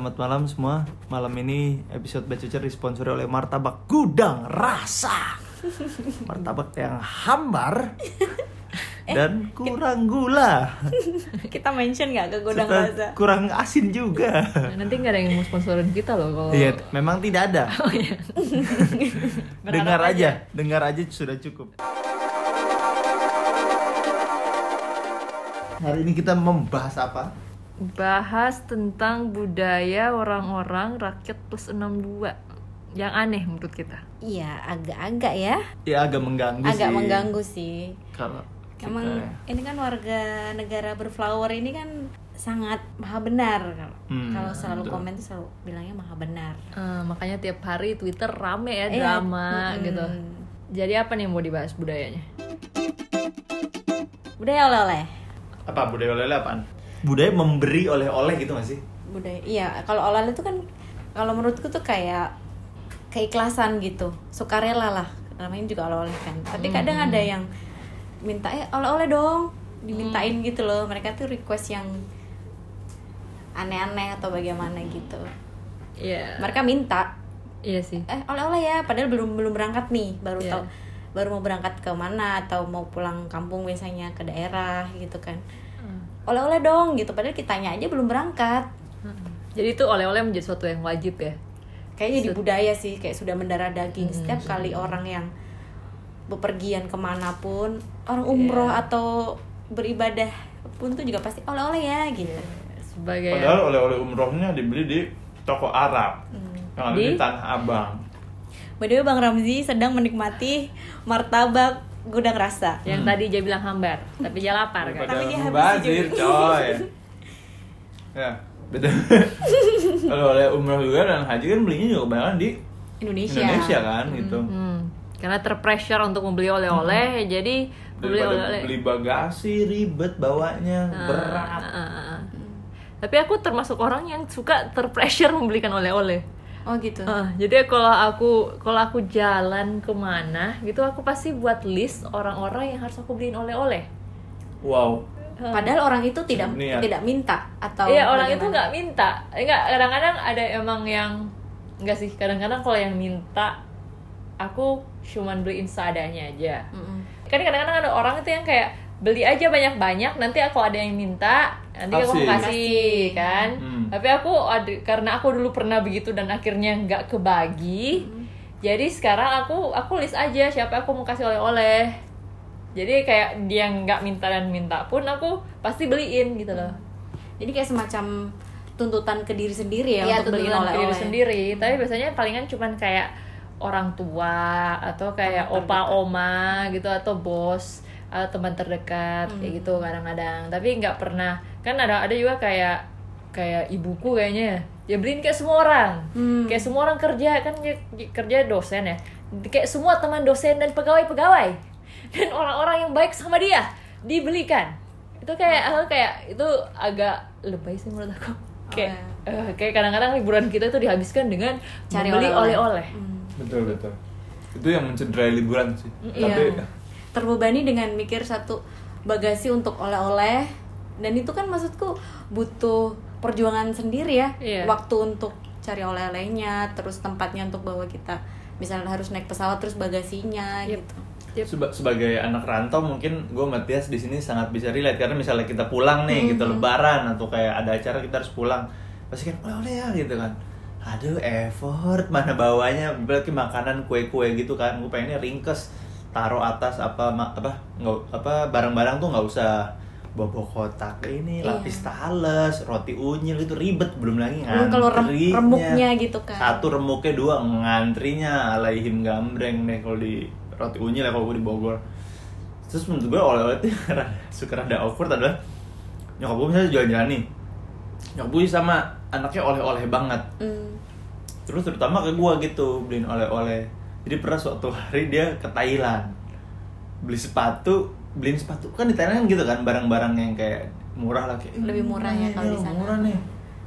Selamat malam semua. Malam ini episode Bacucer disponsori oleh Martabak Gudang Rasa. Martabak yang hambar dan kurang gula. Kita mention nggak ke gudang Serta rasa? kurang asin juga. Nanti nggak ada yang mau sponsorin kita loh kalau Iya, memang tidak ada. Oh, iya. dengar Berharap aja, dengar aja sudah cukup. Hari ini kita membahas apa? Bahas tentang budaya orang-orang rakyat plus 62 yang aneh menurut kita. Iya, agak-agak ya. Ya agak mengganggu sih. Agak mengganggu sih. Kalau kita Emang ya. ini kan warga negara berflower ini kan sangat maha benar. Hmm, Kalau selalu betul. komen tuh selalu bilangnya maha benar. Eh, makanya tiap hari Twitter rame ya Iya, drama mm-mm. gitu. Jadi apa nih yang mau dibahas budayanya? Budaya oleh-oleh. apa budaya oleh-oleh apaan? Budaya memberi oleh-oleh gitu gak sih? Budaya. Iya, kalau oleh-oleh itu kan kalau menurutku tuh kayak keikhlasan gitu, sukarela lah. Namanya juga oleh-oleh kan. Tapi kadang ada yang minta eh oleh-oleh dong, dimintain gitu loh. Mereka tuh request yang aneh-aneh atau bagaimana gitu. Iya. Mereka minta Iya sih. eh oleh-oleh ya padahal belum belum berangkat nih baru Iya. tahu baru mau berangkat ke mana atau mau pulang kampung biasanya ke daerah gitu kan Hmm. Oleh-oleh dong gitu padahal kitanya aja belum berangkat Hmm. Jadi itu oleh-oleh menjadi sesuatu yang wajib ya. kayaknya di budaya sih kayak sudah mendarah daging Hmm. setiap kali orang yang bepergian ke mana pun orang umroh Iya. atau beribadah pun tuh juga pasti oleh-oleh ya gitu Sebagai Padahal oleh-oleh umrohnya dibeli di toko Arab Hmm. yang ada Di? di Tanah Abang. by the way bang Ramzi sedang menikmati martabak gudang rasa yang tadi dia bilang hambar, tapi dia lapar kan. Tapi dia habis mubazir, coy. ya, beda. Kalau oleh umroh juga dan haji kan belinya juga kebanyakan di Indonesia, Indonesia kan gitu. Hmm. Karena terpressure untuk membeli oleh-oleh, jadi membeli Daripada oleh-oleh. beli bagasi ribet bawanya, Ah, berat. ah. Tapi aku termasuk orang yang suka terpressure membelikan oleh-oleh. Oh gitu Ah, jadi kalau aku kalau aku jalan ke mana gitu aku pasti buat list orang-orang yang harus aku beliin oleh-oleh. Wow. Padahal orang itu tidak Niat. tidak minta atau Iya orang itu nggak minta, enggak kadang-kadang ada emang yang enggak sih kadang-kadang kalau yang minta aku cuman beliin seadanya aja. Mm-mm. Kan kadang-kadang ada orang itu yang kayak beli aja banyak-banyak nanti aku ada yang minta nanti aku Kasih. kan. Hmm. Tapi aku ada karena aku dulu pernah begitu dan akhirnya nggak kebagi. Jadi sekarang aku aku list aja siapa aku mau kasih oleh-oleh. Jadi kayak dia nggak minta dan minta pun aku pasti beliin gitu loh. Jadi kayak semacam tuntutan ke diri sendiri ya Iya, untuk beliin ke diri oleh-oleh. sendiri. Tapi biasanya palingan cuman kayak orang tua atau kayak Teman opa terdekat. oma gitu atau bos atau teman terdekat kayak Hmm. gitu kadang-kadang. Tapi nggak pernah kan ada ada juga kayak kayak ibuku kayaknya ya beliin kayak semua orang. Hmm. Kayak semua orang kerja kan kerja dosen ya. Kayak semua teman dosen dan pegawai-pegawai dan orang-orang yang baik sama dia dibelikan. Itu kayak Hmm. aku kayak itu agak lebay sih menurut aku. Kayak Oh, eh, kayak kadang-kadang liburan kita itu dihabiskan dengan Cari membeli oleh-oleh. Hmm. Betul betul. Itu yang mencederai liburan sih. Iya. Tapi Terbebani dengan mikir satu bagasi untuk oleh-oleh dan itu kan maksudku butuh perjuangan sendiri ya. Iya. Waktu untuk cari oleh-olehnya, terus tempatnya untuk bawa kita misalnya harus naik pesawat terus bagasinya Yep. gitu. Yep. Seba- sebagai anak rantau mungkin gue Matias di sini sangat bisa relate karena misalnya kita pulang nih gitu lebaran atau kayak ada acara kita harus pulang pasti kan oleh oleh ya gitu kan aduh effort mana bawanya berarti makanan kue-kue gitu kan gue pengennya ringkes taruh atas apa ma- apa nggak apa barang-barang tuh nggak usah bawa kotak ini Iya. lapis tales roti unyil itu ribet belum lagi kalau rem- ngantrinya remuknya gitu kan. satu remuknya dua ngantrinya alaihim gambreng deh kalau di roti unyil ya kalau gue di Bogor terus menurut gue oleh-oleh tuh rada- suka rada awkward adalah nyokap gue misalnya jalan-jalan nih nyokap gue sama anaknya oleh-oleh banget Hmm. terus terutama ke gue gitu beliin oleh-oleh jadi pernah suatu hari dia ke Thailand beli sepatu beliin sepatu kan di Thailand kan gitu kan barang-barang yang kayak murah lah kayak Lebih murah ya kalau di sana. murah nih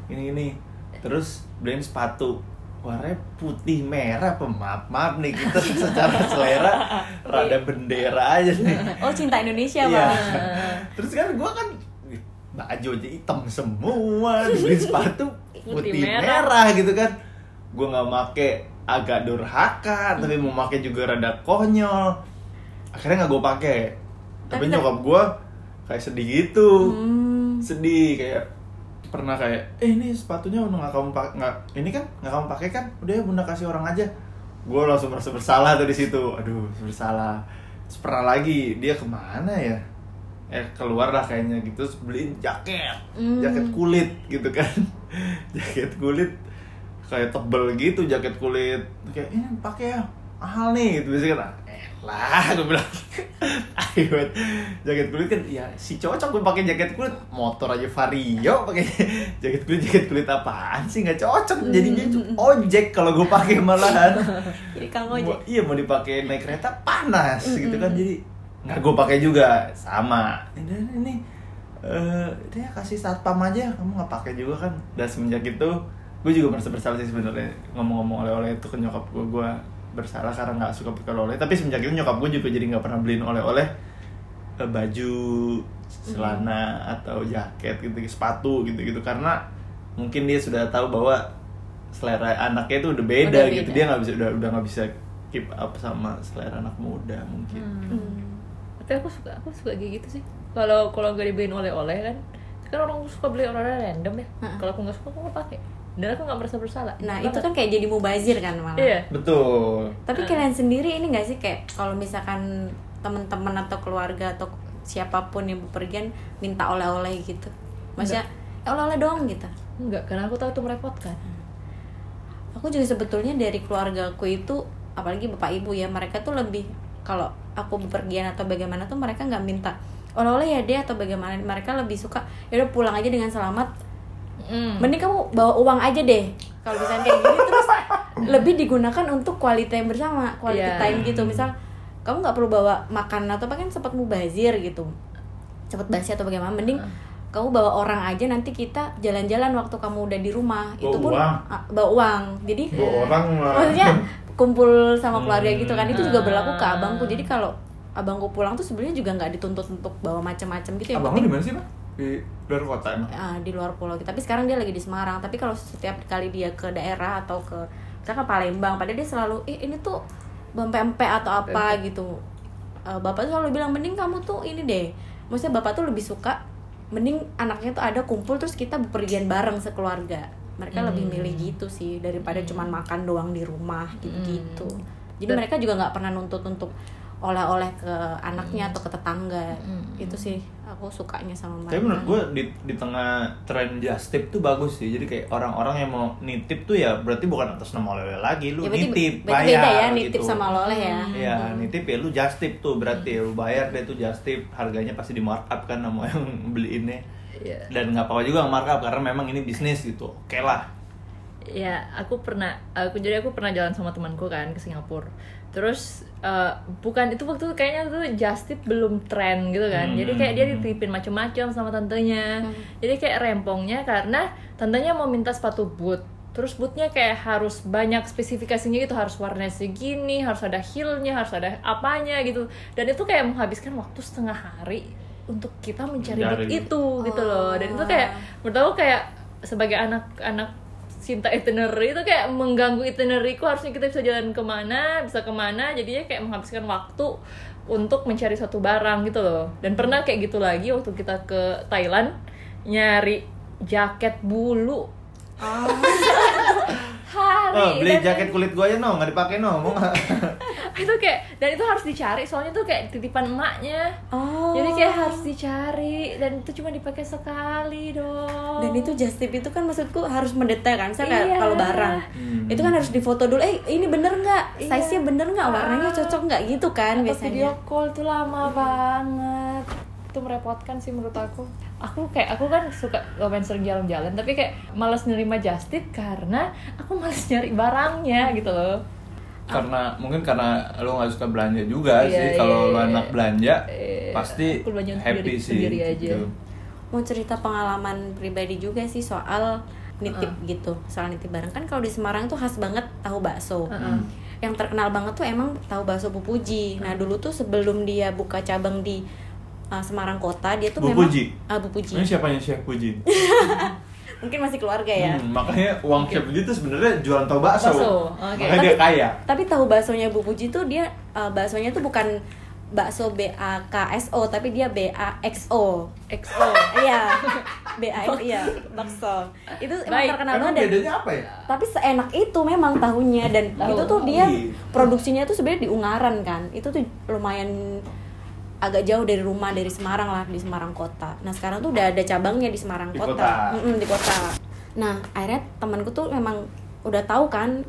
ini ini terus beliin sepatu warnanya putih merah pemaaf maaf nih kita secara selera rada bendera aja nih Oh cinta Indonesia Iya. bang. terus kan gue kan baju aja hitam semua dibeli sepatu Putih putih merah. merah. gitu kan gue nggak make agak durhaka tapi mau make juga rada konyol akhirnya nggak gue pakai tapi Tapi- nyokap gue kayak sedih gitu. Hmm. sedih kayak pernah kayak eh ini sepatunya udah nggak kamu pakai nggak ini kan nggak kamu pakai kan? Udah ya bunda kasih orang aja. Gue langsung merasa bersalah tuh di situ. Aduh bersalah. Terus pernah lagi dia ke mana ya? Eh keluar lah kayaknya gitu terus beliin jaket. Hmm. jaket kulit gitu kan. Jaket kulit kayak tebel gitu jaket kulit. Kayak ini pakai ya mahal nih gitu. Biasanya kan lah gue bilang ayo jaket kulit kan ya si cocok gue pakai jaket kulit. Motor aja vario pakai jaket kulit. Jaket kulit apaan sih? Nggak cocok jadinya. Tuh ojek kalau gue pakai malahan. Jadi kang ojek. iya mau dipakai naik kereta panas gitu kan. Jadi nggak gue pakai juga. Sama. Ini ini eh dia kasih satpam aja. Kamu nggak pakai juga kan. Dan semenjak itu gue juga merasa bersalah sih sebenarnya. Ngomong-ngomong oleh-oleh itu ke nyokap gue gue bersalah karena nggak suka pakai oleh-oleh. Tapi semenjak itu nyokap gue juga jadi nggak pernah beliin oleh-oleh. Eh, baju celana atau jaket gitu sepatu gitu gitu karena mungkin dia sudah tahu bahwa selera anaknya itu udah beda, Udah gitu. beda. dia nggak bisa udah udah nggak bisa keep up sama selera anak muda mungkin. Hmm. tapi aku suka aku suka kayak gitu sih. Kalau kalau gak dibeliin oleh-oleh kan kan orang suka beli oleh-oleh random ya. Kalau aku nggak suka aku nggak pakai dan aku nggak merasa bersalah. Nah Banget. itu kan kayak jadi mubazir kan malah. iya. Betul. Tapi kalian sendiri ini gak sih kayak kalau misalkan teman-teman atau keluarga atau siapa pun yang bepergian minta oleh-oleh gitu, maksudnya "Eh, oleh-oleh dong gitu. enggak karena aku tahu itu merepotkan. Aku juga sebetulnya dari keluarga aku itu, apalagi bapak ibu ya, mereka tuh lebih kalau aku bepergian atau bagaimana tuh mereka nggak minta oleh-oleh ya deh atau bagaimana, mereka lebih suka ya udah pulang aja dengan selamat. Hmm. Mending kamu bawa uang aja deh. Kalau misalnya kayak gini terus lebih digunakan untuk quality time bersama, quality Iya. time gitu. Misal kamu nggak perlu bawa makan atau apa kan sempat mubazir gitu, sempat basi atau bagaimana. Mending kamu bawa orang aja nanti kita jalan-jalan waktu kamu udah di rumah. Bawa itu pun uang? ah, bawa uang. Jadi Gua orang lah. maksudnya kumpul sama keluarga Hmm. gitu kan itu juga Ah. berlaku ke abangku. Jadi kalau abangku pulang tuh sebenarnya juga nggak dituntut untuk bawa macam-macam gitu. Yang abang lu penting di mana sih pak di luar kota emang? Ah, di luar pulau tapi sekarang dia lagi di Semarang. Tapi kalau setiap kali dia ke daerah atau ke misalkan ke Palembang padahal dia selalu eh ini tuh bempe-empe atau apa gitu. Eh, bapak tuh selalu bilang mending kamu tuh ini deh. Maksudnya bapak tuh lebih suka mending anaknya tuh ada kumpul terus kita bepergian bareng sekeluarga. Mereka lebih milih gitu sih daripada cuman makan doang di rumah gitu-gitu. Jadi Dan- mereka juga nggak pernah nuntut untuk oleh-oleh ke anaknya atau ke tetangga. Mm. itu sih aku sukanya sama mereka. Tapi menurut gue di, di tengah tren just tip tuh bagus sih. Jadi kayak orang-orang yang mau nitip tuh ya berarti bukan atas nama oleh lagi. Lu ya berarti, nitip berarti bayar beda ya nitip gitu. sama oleh ya. Iya, nitip ya lu just tip tuh. Berarti lu bayar deh tuh just tip. Harganya pasti di markup kan sama yang beliinnya Iya. dan nggak apa-apa juga markup karena memang ini bisnis gitu. Oke lah. Ya aku pernah aku jadi aku pernah jalan sama temanku kan ke Singapura terus eh, bukan itu waktu itu kayaknya tuh just tip belum tren gitu kan. Hmm. jadi kayak dia dititipin macem-macem sama tantenya. Jadi kayak rempongnya karena tantenya mau minta sepatu boot. Terus bootnya kayak harus banyak spesifikasinya gitu. Harus warnanya segini harus ada heelnya harus ada apanya gitu. Dan itu kayak menghabiskan waktu setengah hari untuk kita mencari boot Mencari. itu gitu loh. Dan itu kayak menurut aku kayak sebagai anak-anak cinta itinerary itu kayak mengganggu itinerary-ku. Harusnya kita bisa jalan ke mana bisa ke mana. Jadinya kayak menghabiskan waktu untuk mencari satu barang gitu loh. Dan pernah kayak gitu lagi waktu kita ke Thailand nyari jaket bulu. Hari oh, beli dan- jaket kulit gue aja no. Nggak dipakai no. Mau nggak itu kayak dan itu harus dicari soalnya tuh kayak titipan emaknya. Oh. Jadi kayak harus dicari dan itu cuma dipakai sekali dong. Dan itu just tip itu kan maksudku harus mendetail kan misalnya kayak Iya. kalau barang. Hmm. itu kan harus difoto dulu eh ini bener nggak? Iya. size nya bener nggak? Warnanya Ah. cocok nggak? Gitu kan Atau video biasanya call tuh lama banget. Itu merepotkan sih menurut aku. Aku kayak aku kan suka lumayan sering jalan-jalan tapi kayak malas nerima just tip karena aku malas nyari barangnya gitu loh karena mungkin karena lo nggak suka belanja juga Iya, sih kalau iya, lo iya. anak belanja Iya, pasti aku belanja happy sendiri- sih sendiri aja. gitu. mau cerita pengalaman pribadi juga sih soal nitip gitu soal nitip barang kan kalau di Semarang tuh khas banget tahu bakso Heeh. yang terkenal banget tuh emang tahu bakso Pupuji nah dulu tuh sebelum dia buka cabang di uh, Semarang Kota dia tuh Bu memang Puji? Ah, Bu Puji Ini siapanya Chef Puji? mungkin masih keluarga ya Hmm, makanya uang Chef Puji itu sebenarnya jualan tahu bakso. Bakso, oke. Makanya dia kaya. tapi tahu baksonya Bu Puji tuh dia uh, baksonya tuh bukan bakso B A K S O tapi dia B A X O XO iya B A X iya bakso itu emang Baik. terkenal Emang banget dan bedanya apa ya? tapi seenak itu memang tahunya dan Tahu. itu tuh dia Iya. produksinya tuh sebenarnya di Ungaran kan itu tuh lumayan agak jauh dari rumah dari Semarang lah di Semarang kota. Nah sekarang tuh udah ada cabangnya di Semarang Di kota, kota. Mm-mm, di kota. Nah akhirnya temanku tuh memang udah tahu kan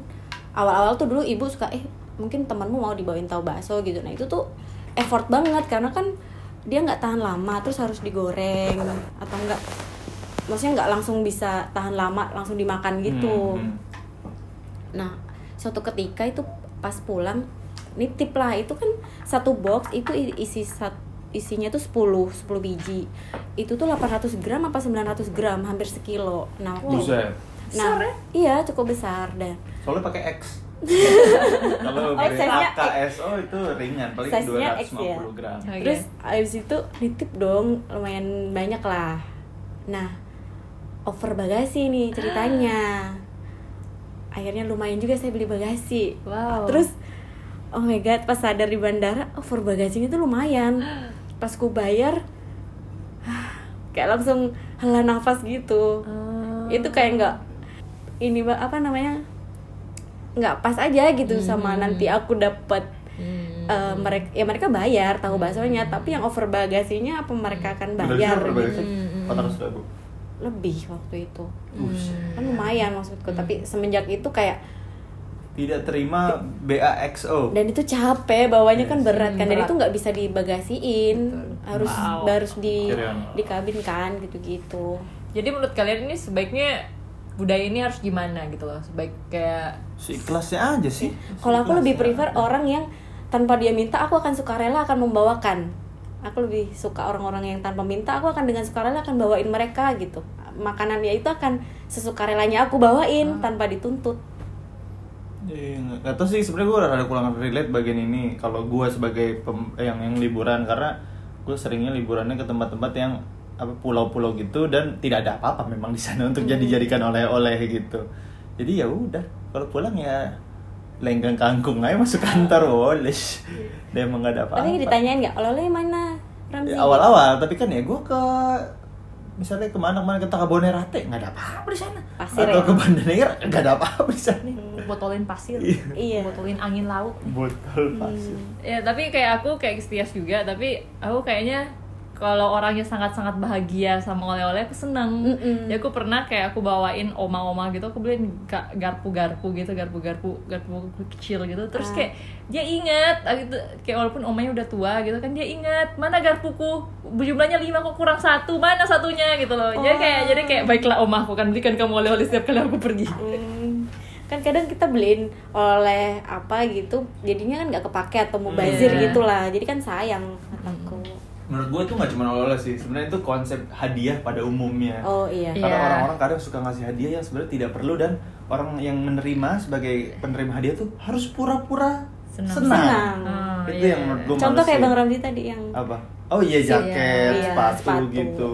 awal-awal tuh dulu ibu suka eh mungkin temanmu mau dibawain tahu bakso gitu. Nah itu tuh effort banget karena kan dia nggak tahan lama terus harus digoreng atau enggak maksudnya nggak langsung bisa tahan lama langsung dimakan gitu. Hmm, hmm. Nah, suatu ketika itu pas pulang nitip lah itu kan satu box itu isi sat- isinya tuh 10 10 biji. Itu tuh 800 gram apa 900 gram, hampir sekilo. Nah, itu- Buset. Nah, Besar ya? iya cukup besar dan Soalnya pakai X. Kalau Oh, KSO itu ringan, paling Size-nya X 250 ya? gram. Oke. terus abis itu nitip dong lumayan banyak lah. Nah, over bagasi nih ceritanya. Akhirnya lumayan juga saya beli bagasi. Wow. Terus oh my god pas sadar di bandara over bagasinya tuh lumayan. Pas ku bayar kayak langsung hela nafas gitu. Oh. Itu kayak nggak ini apa namanya? nggak pas aja gitu sama nanti aku dapat Hmm. mereka ya mereka bayar tahu baksonya tapi yang over bagasinya apa mereka akan bayar gitu ribu. lebih waktu itu Buset. kan lumayan maksudku tapi semenjak itu kayak Tidak terima BAXO. dan itu capek bawanya kan berat kan dan Berat. itu nggak bisa dibagasiin harus Wow. harus di di kabin kan gitu-gitu Jadi menurut kalian ini sebaiknya budaya ini harus gimana gitu loh? Sebaik kayak Seikhlasnya aja sih. kalau aku lebih prefer aja. orang yang tanpa dia minta aku akan sukarela akan membawakan aku lebih suka orang-orang yang tanpa minta aku akan dengan sukarela akan bawain mereka gitu makanannya itu akan sesukarelanya aku bawain tanpa dituntut Iya, nggak. Nggak tahu sih sebenarnya gue ada kurang relate bagian ini. Kalau gue sebagai pem- yang yang liburan karena gue seringnya liburannya ke tempat-tempat yang apa pulau-pulau gitu dan tidak ada apa-apa memang di sana untuk jadi jadikan oleh-oleh gitu. Jadi ya udah kalau pulang ya lenggang kangkung aja masuk kantor woles dia emang nggak ada apa-apa. Tapi ditanyain nggak oleh-oleh mana Ramzi? Ya, awal-awal tapi kan ya gue ke misalnya ke mana-mana ke Takabonerate nggak ada apa-apa di sana. Pasir atau ya? ke Banda Neira nggak ada apa-apa di sana botolin pasir, Iya. botolin angin laut. botol pasir Ya tapi kayak aku kayak Stias juga, tapi aku kayaknya kalau orangnya sangat-sangat bahagia sama oleh-oleh aku seneng. Mm-mm. Ya aku pernah kayak aku bawain oma-oma gitu, aku beliin ga- garpu-garpu gitu, garpu-garpu garpu kecil gitu. Terus Ah. kayak dia ingat ah, gitu, kayak walaupun omanya udah tua gitu kan dia ingat mana garpuku jumlahnya lima kok kurang satu mana satunya gitu loh jadi kayak jadi kayak baiklah oma aku kan belikan kamu oleh-oleh setiap kali aku pergi Hmm, kan kadang kita beliin oleh apa gitu jadinya kan nggak kepake atau mubazir Iya. gitu lah jadi kan sayang kataku menurut gue tuh nggak cuma oleh sih sebenarnya itu konsep hadiah pada umumnya oh iya Iya. karena orang-orang kadang suka ngasih hadiah yang sebenarnya tidak perlu dan orang yang menerima sebagai penerima hadiah tuh harus pura-pura Senang. senang, Senang. Ah, itu iya. yang menurut gue contoh kayak bang Ramzi tadi yang apa oh iya jaket Iya, sepatu, sepatu. gitu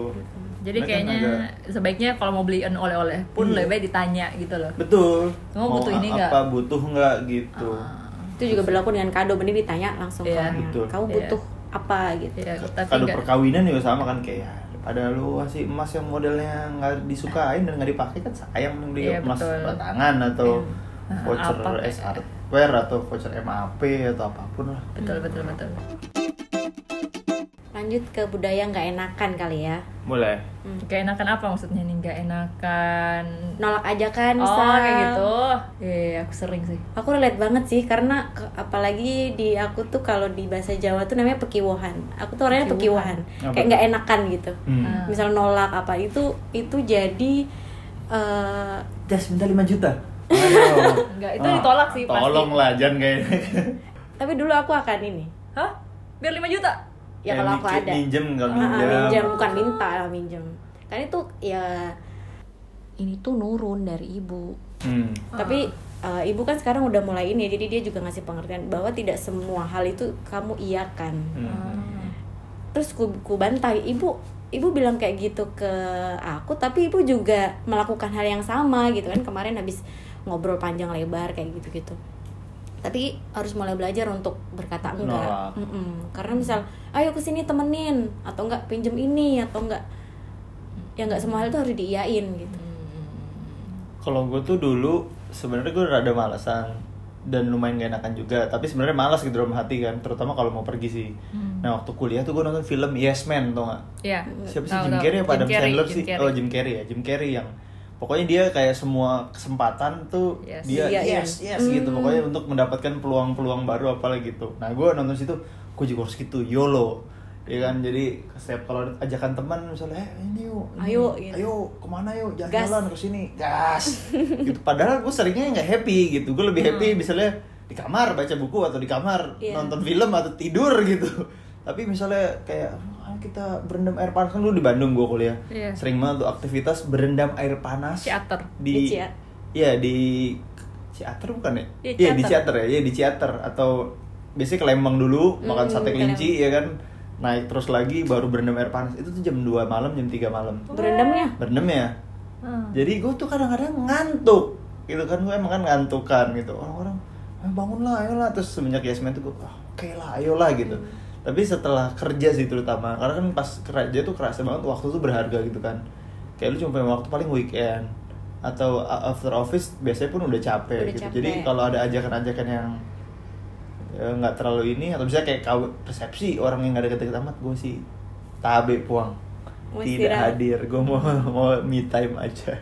Jadi Mereka kayaknya agak- sebaiknya kalau mau beliin oleh-oleh pun Iya. lebih baik ditanya gitu loh. betul Kamu butuh ini nggak? apa butuh nggak gitu Ah, itu juga berlaku dengan kado mending ditanya langsung ke Iya, orangnya. betul. kamu Iya. butuh apa gitu ya, tapi kado perkawinan juga sama kan kayak ya, pada lu kasih emas yang modelnya nggak disukain dan nggak dipakai kan sayang mending beli Iya, emas batangan atau Iya. voucher Apa kayak- S hardware atau voucher MAP atau apa pun lah betul betul betul. Lanjut ke budaya nggak enakan kali ya boleh Gak enakan apa maksudnya nih? Gak enakan. nolak ajakan Oh misal. kayak gitu. Iya iya, aku sering sih. aku relate banget sih karena ke- apalagi di aku tuh kalau di bahasa Jawa tuh namanya pekiwahan aku tuh orangnya Pekiwahan. Apa kayak nggak enakan gitu hmm. Ah. misal nolak apa itu itu jadi eh, tes minta 5 juta. Enggak, itu ditolak sih pasti. Tolong lah, jangan kayak tapi dulu aku akan ini Hah? Biar 5 juta? Ya kalau aku ada Minjem nggak Ah, minjem. minjem bukan minta lah minjem kan itu ya ini tuh nurun dari ibu Hmm. tapi eh, ibu kan sekarang udah mulai ini ya jadi dia juga ngasih pengertian bahwa tidak semua hal itu kamu iakan Hmm. terus ku, ku bantai ibu ibu bilang kayak gitu ke aku tapi ibu juga melakukan hal yang sama gitu kan kemarin habis ngobrol panjang lebar kayak gitu gitu tapi harus mulai belajar untuk berkata enggak Nolak. Mm-mm. karena misal ayo ke sini temenin atau enggak pinjem ini atau enggak ya enggak semua hal itu harus diiyain gitu Kalau gue tuh dulu sebenarnya gue rada malasan dan lumayan gak enakan juga. Tapi sebenarnya malas gitu dalam hati kan, terutama kalau mau pergi sih. Hmm. Nah waktu kuliah tuh gue nonton film Yes Man tau gak? Iya. Siapa sih Jim. Carrey apa Jim Adam Sandler Jim sih? Oh Jim Carrey ya, Jim Carrey yang pokoknya dia kayak semua kesempatan tuh Yes. dia Iya, iya. yes yes gitu. Pokoknya untuk mendapatkan peluang-peluang baru apalagi gitu. Nah gue nonton situ, gue juga harus gitu YOLO. Ya kan? Jadi setiap kalau ajakan teman misalnya eh ini yuk ini, Ayo, gitu. ayo ke mana yuk? Jalan-jalan ke sini. Gas. Gitu. Padahal gue seringnya nggak happy gitu. Gue lebih happy misalnya di kamar baca buku atau di kamar Iya. nonton film atau tidur gitu. Tapi misalnya kayak "Ah, kita berendam air panas. Kan dulu di Bandung gue kuliah. Iya. sering banget tuh aktivitas berendam air panas Ciater. di Iya di Ciater bukan ya? Iya, di Ciater. Ya, iya di Ciater. Atau biasanya ke Lembang dulu makan Hmm, sate ke kelinci ya kan? Naik terus lagi baru berendam air panas. Itu tuh jam 2 malam jam 3 malam. Berendamnya? Berendam ya. Hmm. jadi gue tuh kadang-kadang ngantuk gitu kan. Gue emang kan ngantuk kan gitu. Orang-orang "Ah, bangunlah ayolah. Terus semenjak Yasmin tuh gue ah, oke lah ayolah gitu tapi setelah kerja sih terutama karena kan pas kerja tuh kerasa banget waktu tuh berharga gitu kan. Kayak lu cuma punya waktu paling weekend atau after office biasanya pun udah capek Udah gitu. Capek. jadi kalau ada ajakan-ajakan yang ya, nggak terlalu ini atau bisa kayak kau resepsi orang yang nggak deket-deket amat gue sih tabe puang. Mau tidak hadir gue mau mau me time aja.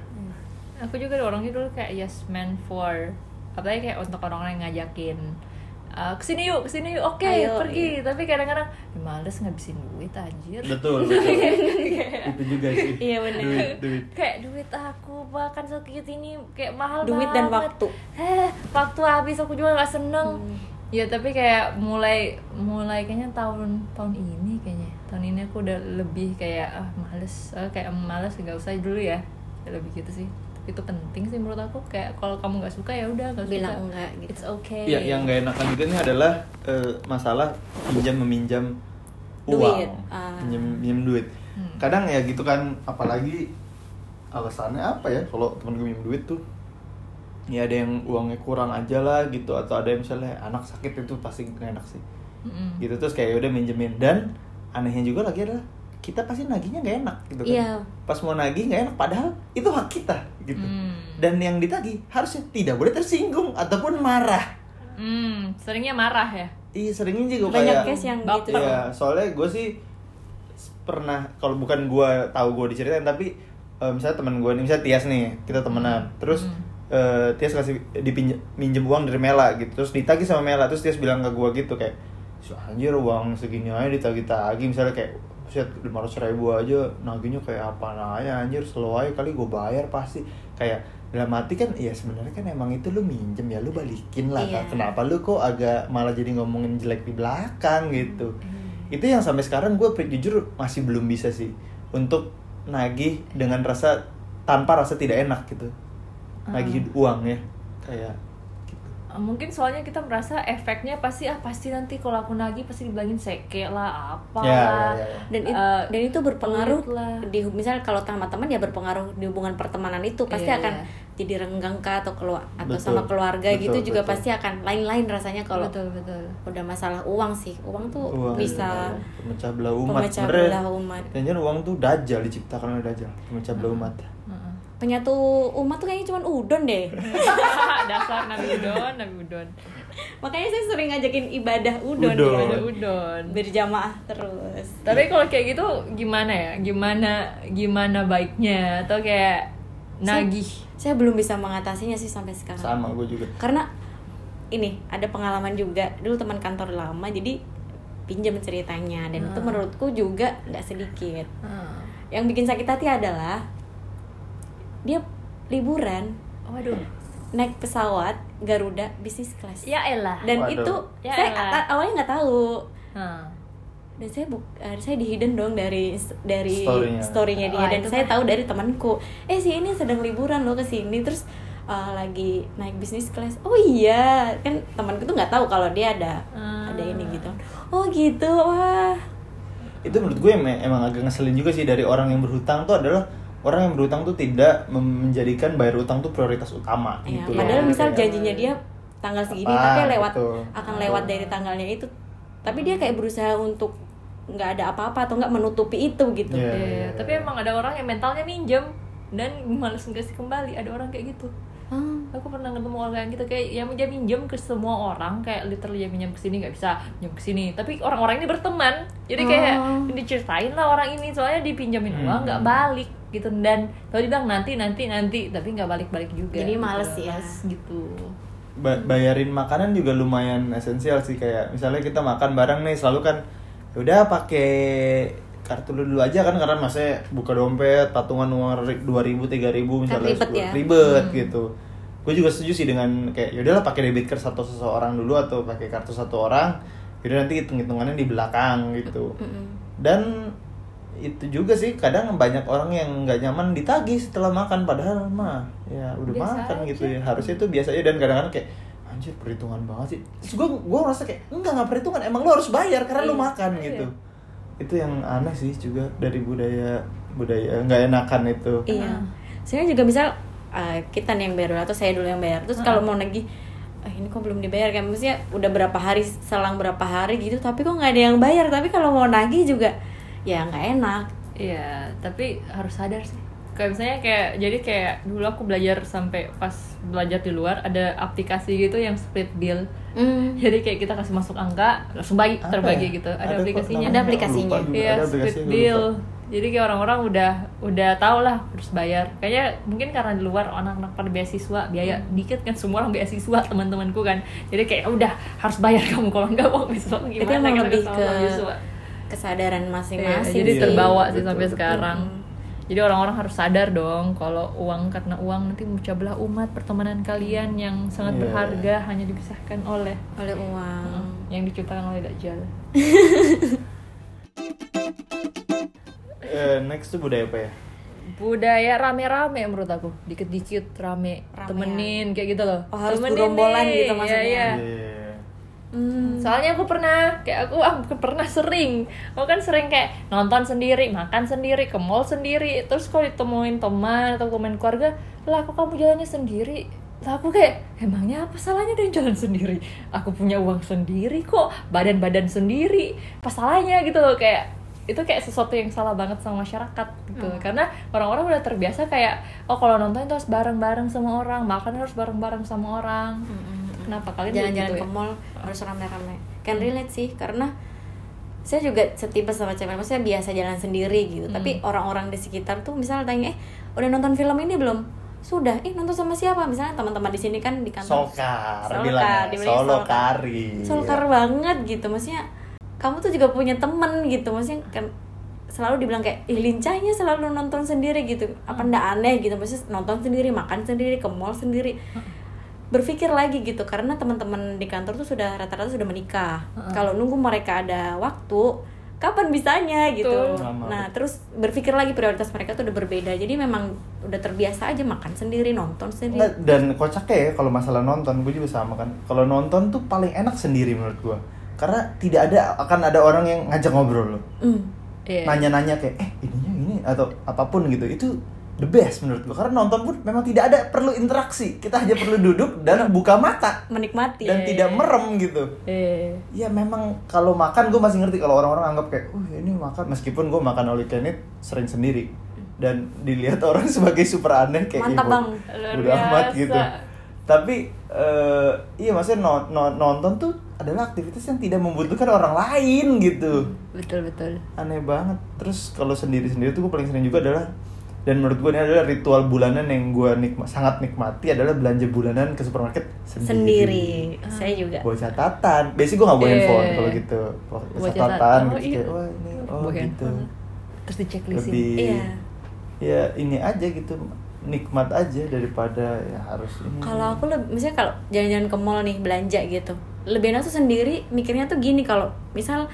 Aku juga orangnya dulu kayak yes man for apalagi kayak untuk orang-orang yang ngajakin "Ah, ke sini yuk, ke sini yuk, oke Ayo, pergi. Tapi kadang-kadang "Ya, males ngabisin duit anjir. betul betul itu juga sih Iya, bener. duit duit kayak duit aku bahkan sakit ini kayak mahal Duit dan banget. waktu. eh waktu habis aku juga nggak seneng Hmm. ya tapi kayak mulai mulai kayaknya tahun tahun ini kayaknya tahun ini aku udah lebih kayak ah males ah, kayak males nggak usah dulu ya lebih gitu sih itu penting sih menurut aku. Kayak kalau kamu nggak suka ya udah nggak suka. Bilang enggak gitu. it's okay. Ya yang nggak enakan juga nih adalah eh, masalah pinjam meminjam uang. Duit, ah. pinjam pinjam duit. Hmm. kadang ya gitu kan apalagi alasannya apa ya kalau temen gue minjem duit tuh? Ya ada yang uangnya kurang aja lah gitu atau ada yang misalnya anak sakit itu pasti gak enak sih. Mm-mm. gitu terus kayak ya udah minjemin. Dan anehnya juga lagi adalah kita pasti nagihnya nggak enak gitu kan Iya. pas mau nagih nggak enak padahal itu hak kita gitu Hmm. dan yang ditagih harusnya tidak boleh tersinggung ataupun marah Hmm, seringnya marah ya iya seringnya juga Banyak kayak case yang baper. gitu. Iya, soalnya gue sih pernah kalau bukan gue tahu gue diceritain tapi eh, misalnya teman gue nih misalnya Tias nih kita temenan terus Hmm. eh, Tias kasih dipinjem minjem uang dari Mela gitu terus ditagih sama Mela terus Tias bilang ke gue gitu kayak "Si anjir uang segini aja ditagih-tagih misalnya kayak set lima ratus ribu aja nagihnya kayak apa aja anjir aja kali gue bayar pasti kayak dalam hati kan ya sebenarnya kan emang itu lu minjem ya lu balikin lah. Kak. kenapa lu kok agak malah jadi ngomongin jelek di belakang gitu Hmm. itu yang sampai sekarang gue jujur masih belum bisa sih untuk nagih dengan rasa tanpa rasa tidak enak gitu nagih uang ya kayak mungkin soalnya kita merasa efeknya pasti ah pasti nanti kalau aku nagih pasti dibilangin seke lah apa Ya, lah. ya, ya, dan it- Eh, dan itu berpengaruh lah. di misal kalau sama teman ya berpengaruh di hubungan pertemanan itu pasti Iya, akan iya. jadi renggang kah atau keluar atau Betul. sama keluarga Betul, gitu juga betul. pasti akan lain-lain rasanya kalau betul betul udah masalah uang sih uang tuh Uang, bisa pemecah belah umat pemecah belah umat jangan uang tuh dajal diciptakan oleh dajal pemecah belah umat Heeh. Penyatu umat tuh kayaknya cuma udon deh. Dasar nabi udon nabi udon. Makanya saya sering ngajakin ibadah udon, Udon. ya. ada udon. berjamaah terus. Tapi kalau kayak gitu gimana ya? Gimana gimana baiknya? Atau kayak nagih? saya belum bisa mengatasinya sih sampai sekarang. Sama gue juga. Karena ini ada pengalaman juga. Dulu teman kantor lama jadi pinjam ceritanya. Dan itu Hmm. menurutku juga nggak sedikit. Hmm. yang bikin sakit hati adalah dia liburan waduh naik pesawat Garuda bisnis class ya elah dan Waduh. itu Ya saya elah. awalnya nggak tahu Hmm. dan saya buk eh, saya di hidden dong dari dari Story-nya. story-nya dia Wah, dan saya mah. tahu dari temanku eh si ini sedang liburan loh ke sini terus eh, lagi naik bisnis kelas oh iya kan temanku tuh nggak tahu kalau dia ada Ah. ada ini gitu oh gitu wah itu menurut gue em- emang agak ngeselin juga sih dari orang yang berhutang tuh adalah orang yang berhutang tuh tidak menjadikan bayar utang tuh prioritas utama Ya, gitu padahal loh. misal janjinya dia tanggal segini Apa, tapi lewat betul. akan lewat dari tanggalnya itu tapi dia kayak berusaha untuk nggak ada apa-apa atau nggak menutupi itu gitu Iya. Iya, tapi emang ada orang yang mentalnya minjem dan males ngasih kembali ada orang kayak gitu Ah, aku pernah ketemu orang yang gitu kayak yang dia minjem ke semua orang kayak literally dia minjem ke sini nggak bisa minjem ke sini tapi orang-orang ini berteman jadi kayak Oh. diceritain lah orang ini soalnya dipinjamin Hmm. uang nggak balik gitu dan kalau dibilang nanti nanti nanti tapi nggak balik balik juga Jadi gitu. males ya. Males gitu Ba- bayarin makanan juga lumayan esensial sih kayak misalnya kita makan bareng nih selalu kan "Ya udah pakai kartu lu dulu aja kan karena maksudnya buka dompet patungan uang ri- 2000 3000 misalnya ribet 10 ya. ribet gitu gue juga setuju sih dengan kayak yaudahlah pakai debit card satu seseorang dulu atau pakai kartu satu orang yaudah nanti hitung hitungannya di belakang gitu mm-mm. dan itu juga sih kadang banyak orang yang nggak nyaman ditagih setelah makan padahal mah ya udah Biasa makan aja. gitu ya. Harusnya itu biasa aja dan kadang-kadang kayak anjir perhitungan banget sih. Terus gue gue ngerasa kayak enggak nggak perhitungan emang lo harus bayar karena lo Iya, makan iya. gitu. Itu yang aneh sih juga dari budaya budaya nggak enakan itu. Iya. Sebenarnya juga misal eh, kita nih yang bayar dulu atau saya dulu yang bayar terus kalau mau nagih eh, ini kok belum dibayar? Kan maksudnya udah berapa hari selang berapa hari gitu tapi kok nggak ada yang bayar? Tapi kalau mau nagih juga ya nggak enak Iya, tapi harus sadar sih. Kayak misalnya kayak jadi kayak dulu aku belajar sampai pas belajar di luar ada aplikasi gitu yang split bill. Hmm. Jadi kayak kita kasih masuk angka langsung bagi Apa terbagi ya? gitu. Ada, kok aplikasinya. Ada aplikasinya. Iya, Ada split bill. Jadi kayak orang-orang udah udah tau lah harus bayar. Kayaknya mungkin karena di luar anak-anak pada beasiswa biaya dikit kan semua orang beasiswa teman-temanku kan. Jadi kayak udah harus bayar kamu kalau enggak mau beasiswa gimana? itu emang kita lebih sama ke kesadaran Iya, masing-masing jadi Iya, terbawa sih betul, sampai betul. sekarang. Jadi orang-orang harus sadar dong kalau uang karena uang nanti memecah belah umat pertemanan kalian yang sangat Iya. berharga hanya dipisahkan oleh oleh uang yang diciptakan oleh Dajjal. Eh, next tuh budaya apa ya Budaya rame-rame menurut aku, dikit-dikit rame, Ramean. temenin kayak gitu loh. Oh, harus Temenin nih, gitu maksudnya. Iya, iya. Iya. Hmm. Soalnya aku pernah, kayak aku, aku pernah sering Aku kan sering kayak nonton sendiri, makan sendiri, ke mall sendiri Terus kalau ditemuin teman atau teman keluarga Lah kok kamu jalannya sendiri? Lah aku kayak, emangnya apa salahnya dengan jalan sendiri? Aku punya uang sendiri kok, badan-badan sendiri Apa salahnya gitu loh, kayak itu kayak sesuatu yang salah banget sama masyarakat gitu Hmm. karena orang-orang udah terbiasa kayak oh kalau nonton itu harus bareng-bareng sama orang makan harus bareng-bareng sama orang kenapa kalian jalan-jalan begitu ke ya? mall harus rame-rame. Kan relate sih karena saya juga setipe sama cewek maksudnya biasa jalan sendiri gitu. Hmm. tapi orang-orang di sekitar tuh misalnya tanya eh udah nonton film ini belum? Sudah. Eh nonton sama siapa? Misalnya teman-teman di sini kan di kantor. Solkar, Solkar, Solo solkar. kari. solkar banget gitu. Maksudnya kamu tuh juga punya temen gitu. Maksudnya kan selalu dibilang kayak ih lincahnya selalu nonton sendiri gitu. Apa Hmm. ndak aneh gitu. Maksudnya nonton sendiri makan sendiri ke mall sendiri berpikir lagi gitu karena teman-teman di kantor tuh sudah rata-rata sudah menikah. Kalau nunggu mereka ada waktu kapan bisanya gitu. Betul. Nah terus berpikir lagi prioritas mereka tuh udah berbeda. Jadi memang udah terbiasa aja makan sendiri nonton sendiri. Nggak, dan kocaknya ya kalau masalah nonton gue juga sama kan. Kalau nonton tuh paling enak sendiri menurut gue karena tidak ada akan ada orang yang ngajak ngobrol lo Hmm. Iya. nanya-nanya kayak eh ininya ini atau apa pun gitu. Itu the best menurut gue karena nonton pun memang tidak ada perlu interaksi. Kita hanya perlu duduk dan buka mata. Menikmati. Dan Iya. tidak merem gitu. Eh, ya memang kalau makan gue masih ngerti. Kalau orang-orang anggap kayak uh ini makan. Meskipun gue makan can eat sering sendiri. Dan dilihat orang sebagai super aneh kayak Mantap, "Ih, Bang." Udah amat gitu. Tapi eh, iya maksudnya no- no- nonton tuh adalah aktivitas yang tidak membutuhkan orang lain gitu. Betul betul. aneh banget. Terus kalau sendiri-sendiri tuh gue paling sering juga adalah dan menurut gue ini adalah ritual bulanan yang gue nikma, sangat nikmati adalah belanja bulanan ke supermarket sendiri, sendiri. Saya juga. Bawa catatan. Biasanya gue nggak bawa Eh. handphone kalau gitu. Bawa catatan gitu Oh, iya. kayak wah ini oh gitu. handphone. Terus diceklist lebih Iya. ya ini aja gitu. Nikmat aja daripada ya harus ini. Kalau aku lebih misalnya kalau jalan-jalan ke mall nih belanja gitu. Lebih enak tuh sendiri mikirnya tuh gini kalau misal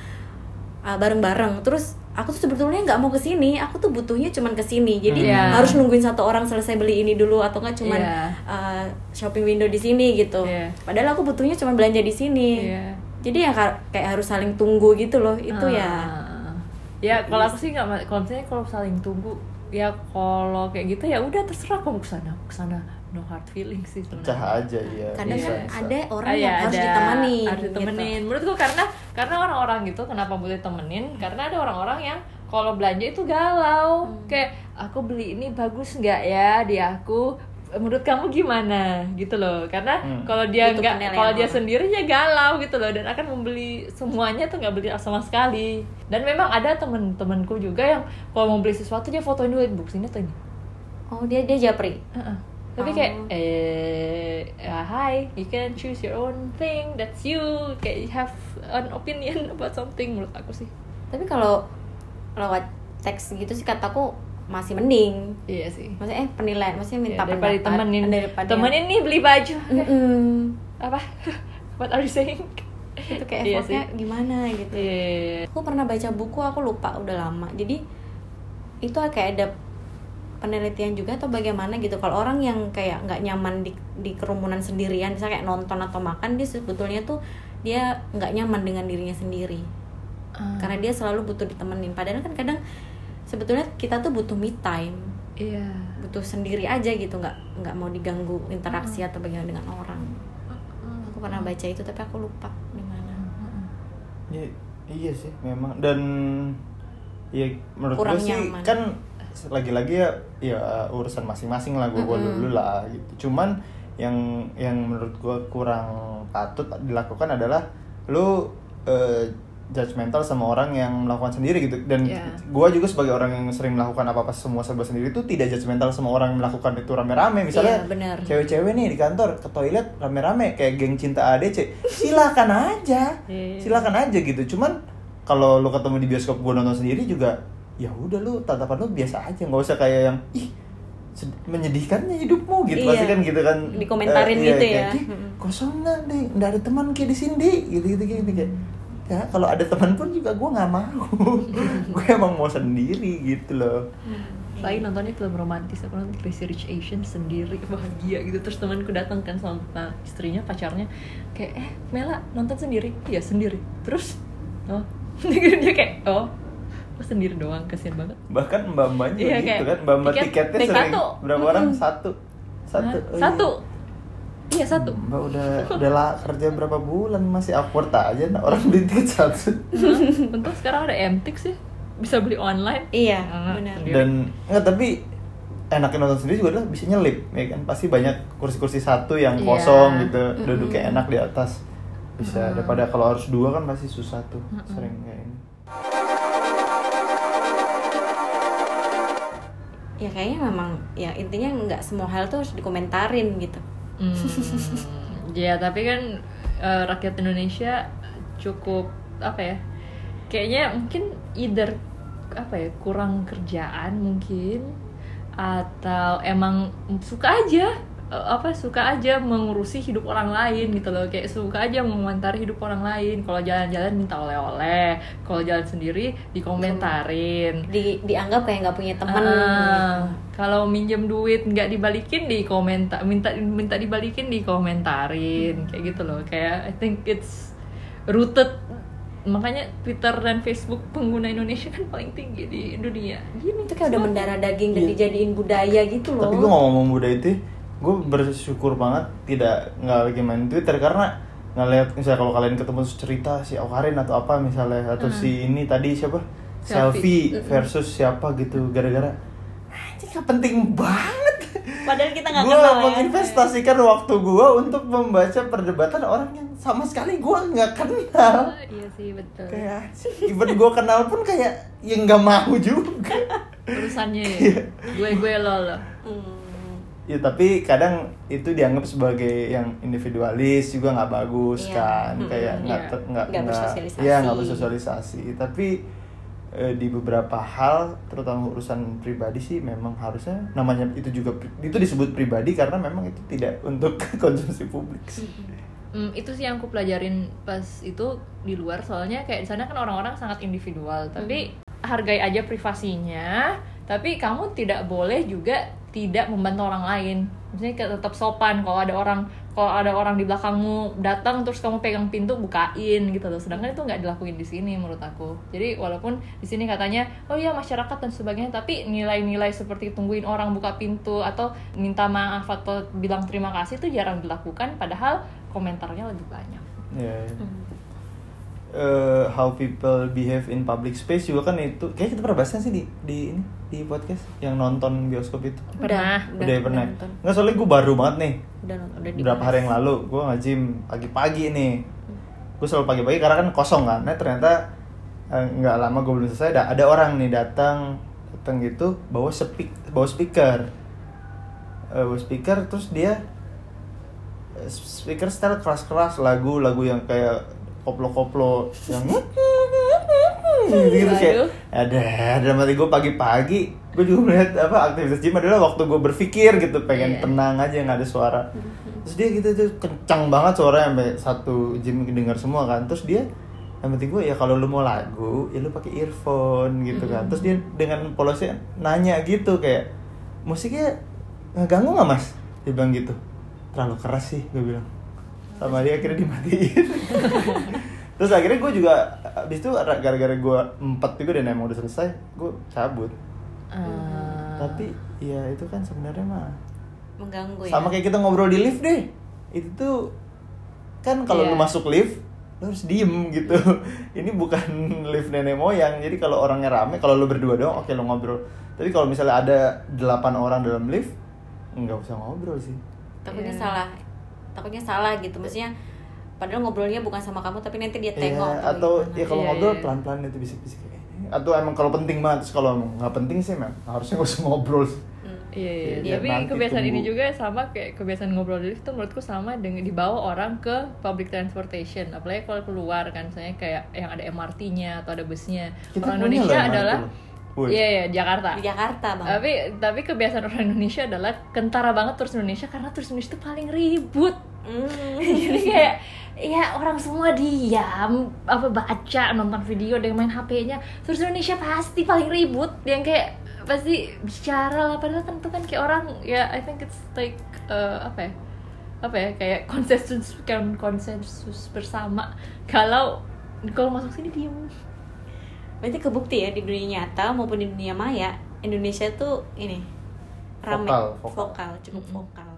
uh, bareng-bareng. Terus aku tuh sebetulnya nggak mau ke sini aku tuh butuhnya cuman ke sini jadi Hmm. Iya. harus nungguin satu orang selesai beli ini dulu atau nggak cuman Iya. uh, shopping window di sini gitu Iya. padahal aku butuhnya cuman belanja di sini Iya. jadi ya ka- kayak harus saling tunggu gitu loh itu ya Ah. ya kalau aku sih nggak kalau misalnya kalau saling tunggu ya kalau kayak gitu ya udah terserah kamu ke sana ke sana no hard feelings sih pecah sebenarnya aja ya kadang bisa, kan bisa. ada orang Ah, yang ya, harus ada- ditemani harus ditemenin. Menurutku karena karena orang-orang gitu kenapa boleh temenin? Karena ada orang-orang yang kalau belanja itu galau. Hmm. kayak aku beli ini bagus nggak ya di aku? Menurut kamu gimana? Gitu loh. Karena Hmm. kalau dia Butuh nggak kalau dia sendiri ya galau gitu loh dan akan membeli semuanya tuh nggak beli sama sekali. Dan memang ada temen-temenku juga yang kalau mau beli sesuatu dia fotoin dulu box ini atau ini. Oh dia dia japri? Uh-uh. Tapi Oh. kayak eh uh, hi, you can choose your own thing. That's you. Kayak you have an opinion about something menurut aku sih. tapi kalau lewat teks gitu sih kataku masih mending Iya sih. maksudnya eh penilaian maksudnya minta Ya, daripada pendapat temenin daripada temenin nih beli baju. Mm-mm. Apa? What are you saying? itu kayak Iya effortnya gimana gitu Iya. aku pernah baca buku aku lupa udah lama jadi itu kayak ada penelitian juga atau bagaimana gitu. Kalau orang yang kayak nggak nyaman di, di kerumunan sendirian misalnya kayak nonton atau makan dia sebetulnya tuh dia nggak nyaman dengan dirinya sendiri. Ah, karena dia selalu butuh ditemenin. Padahal kan kadang sebetulnya kita tuh butuh me time. Iya. butuh sendiri aja gitu nggak nggak mau diganggu interaksi atau bagaimana dengan orang. Aku pernah baca itu tapi aku lupa di mana. Ya, iya sih memang. Dan ya menurut Kurang gue sih nyaman. kan lagi-lagi ya ya urusan masing-masing lah gue Mm-mm. dulu lah gitu cuman yang yang menurut gue kurang patut dilakukan adalah lu eh, judgmental sama orang yang melakukan sendiri gitu dan Iya. gue juga sebagai orang yang sering melakukan apa apa semua serba sendiri itu tidak judgmental sama orang yang melakukan itu rame-rame misalnya Iya, benar. cewek-cewek nih di kantor ke toilet rame-rame kayak geng cinta ADC silakan aja Iya. silakan aja gitu cuman kalau lu ketemu di bioskop gue nonton sendiri juga ya udah lu tatapan lu biasa aja nggak usah kayak yang ih menyedihkannya hidupmu gitu. Iya. pasti kan gitu kan. Dikomentarin Eh, iya, gitu kayak, ya. "Ih, Mm-mm. kosong nggak deh nggak ada teman kayak di sini gitu gitu gitu kayak. Ya kalau ada teman pun juga gue nggak mau. Gue emang mau sendiri gitu loh. Lagi nontonnya film romantis, aku nonton Crazy Rich Asian sendiri bahagia gitu. Terus temanku datang kan sama nah, istrinya, pacarnya Kayak, eh Mela nonton sendiri? Iya sendiri. Terus, oh Dia kayak, oh Lo sendiri doang, kasihan banget bahkan mbak mbaknya Iya, gitu kan mbak mbak tiket tiketnya naik sering satu. berapa orang Mm-mm. satu satu? Oh, iya. Satu Iya satu Mbak udah udah lah kerja berapa bulan masih awkward aja nah, orang beli tiket satu. Untung sekarang ada MTX ya Bisa beli online iya Ah, benar. Dan enggak tapi enaknya nonton sendiri juga adalah bisa nyelip ya kan pasti banyak kursi-kursi satu yang Iya. kosong gitu Mm-mm. duduk kayak enak di atas bisa Mm. daripada kalau harus dua kan pasti susah tuh sering kayak ya kayaknya memang ya intinya nggak semua hal tuh harus dikomentarin gitu Hmm, ya tapi kan eh, rakyat Indonesia cukup apa ya? Kayaknya mungkin either apa ya kurang kerjaan mungkin atau emang suka aja eh, apa suka aja mengurusi hidup orang lain gitu loh. Kayak suka aja mengomentari hidup orang lain. Kalau jalan-jalan minta oleh-oleh. Kalau jalan sendiri dikomentarin. Di dianggap kayak nggak punya teman Ah, kalau minjem duit nggak dibalikin di komentar minta minta dibalikin di komentarin kayak gitu loh. Kayak I think it's rooted. Makanya Twitter dan Facebook pengguna Indonesia kan paling tinggi di dunia. Gini itu kayak udah mendarah daging dan Iya. dijadiin budaya gitu loh. tapi gue ngomong muda itu gue bersyukur banget tidak nggak lagi main Twitter karena ngeliat misalnya kalau kalian ketemu cerita si Aukarin atau apa misalnya atau si ini tadi siapa? Selfie. selfie, versus siapa gitu gara-gara anjing nggak penting banget. Padahal kita nggak gue kenal ya. menginvestasikan waktu gue untuk membaca perdebatan orang yang sama sekali gue nggak kenal. Iya sih betul. Kayak even gue kenal pun kayak yang nggak mau juga. Urusannya Iya. ya gue gue lo lo. Hmm. Ya tapi kadang itu dianggap sebagai yang individualis juga nggak bagus Iya. kan Mm-mm. kayak nggak Iya. ter- nggak Nggak nggak- bersosialisasi. iya nggak bersosialisasi tapi eh, di beberapa hal terutama urusan pribadi sih memang harusnya namanya itu juga itu disebut pribadi karena memang itu tidak untuk konsumsi publik sih. Hmm, itu sih yang aku pelajarin pas itu di luar soalnya kayak di sana kan orang-orang sangat individual tapi hargai aja privasinya tapi kamu tidak boleh juga tidak membantu orang lain. Maksudnya kayak tetap sopan kalau ada orang kalau ada orang di belakangmu datang terus kamu pegang pintu bukain gitu loh. Sedangkan itu nggak dilakuin di sini menurut aku. Jadi walaupun di sini katanya oh iya masyarakat dan sebagainya tapi nilai-nilai seperti tungguin orang buka pintu atau minta maaf atau bilang terima kasih itu jarang dilakukan padahal komentarnya lebih banyak. Ya. Eh, how people behave in public space juga kan itu kayak kita pernah bahas kan sih di di ini di podcast yang nonton bioskop itu? Pernah. udah, ya pernah. nonton. nggak soalnya gue baru banget nih. Udah nonton- udah beberapa dibahas. hari yang lalu gue nge-gym pagi-pagi nih. Gue selalu pagi-pagi karena kan kosong kan. Nah ternyata eh, nggak lama gue belum selesai ada, ada orang nih datang datang gitu bawa speak bawa speaker. Eh, bawa speaker terus dia eh, speaker style keras-keras lagu-lagu yang kayak koplo-koplo yang gitu kayak ada dalam hati gue pagi-pagi. Gue juga melihat apa aktivitas gym adalah waktu gue berpikir gitu pengen Iya. tenang aja nggak ada suara. Terus dia gitu tuh kencang banget suaranya sampai satu gym dengar semua kan. Terus dia yang penting gue ya kalau lu mau lagu ya lu pakai earphone gitu kan. Terus dia dengan polosnya nanya gitu kayak musiknya ngeganggu nggak mas? Dia bilang gitu. Terlalu keras sih gue bilang sama dia akhirnya dimatiin. Terus akhirnya gue juga abis itu gara-gara gue empat juga dan emang udah selesai gue cabut. Eh, tapi ya itu kan sebenarnya mah mengganggu ya? sama kayak kita ngobrol di lift deh. Itu tuh kan kalau Iya. lu masuk lift lu harus diem gitu. Ini bukan lift nenek moyang. Jadi kalau orangnya rame kalau lu berdua doang oke lu ngobrol. Tapi kalau misalnya ada delapan orang dalam lift nggak usah ngobrol sih. Takutnya Iya. salah takutnya salah gitu maksudnya padahal ngobrolnya bukan sama kamu tapi nanti dia tengok Iya, atau gimana. ya kalau Iya, ngobrol iya. pelan-pelan itu bisik-bisik ini. atau emang kalau penting banget terus kalau emang nggak penting sih memang harusnya nggak usah ngobrol sih. Hmm. Iya, iya. Iya, tapi kebiasaan ini tunggu. juga sama kayak kebiasaan ngobrol di lift tuh menurutku sama dengan dibawa orang ke public transportation. Apalagi kalau keluar kan, misalnya kayak yang ada MRT-nya atau ada busnya. Kita orang Indonesia adalah loh. Iya, iya, Jakarta. di Jakarta bang. Tapi tapi kebiasaan orang Indonesia adalah kentara banget turis Indonesia karena turis Indonesia itu paling ribut. Hmm. Jadi kayak ya orang semua diam apa baca nonton video dengan main HP-nya terus Indonesia pasti paling ribut. Yang kayak pasti bicara lah. Padahal kan itu kan kayak orang ya I think it's like uh, apa ya? Apa ya? Kayak konsensus kan konsensus bersama. Kalau kalau masuk sini diem berarti kebukti ya di dunia nyata maupun di dunia maya Indonesia tuh ini rame. Vokal, vokal. vokal cukup vokal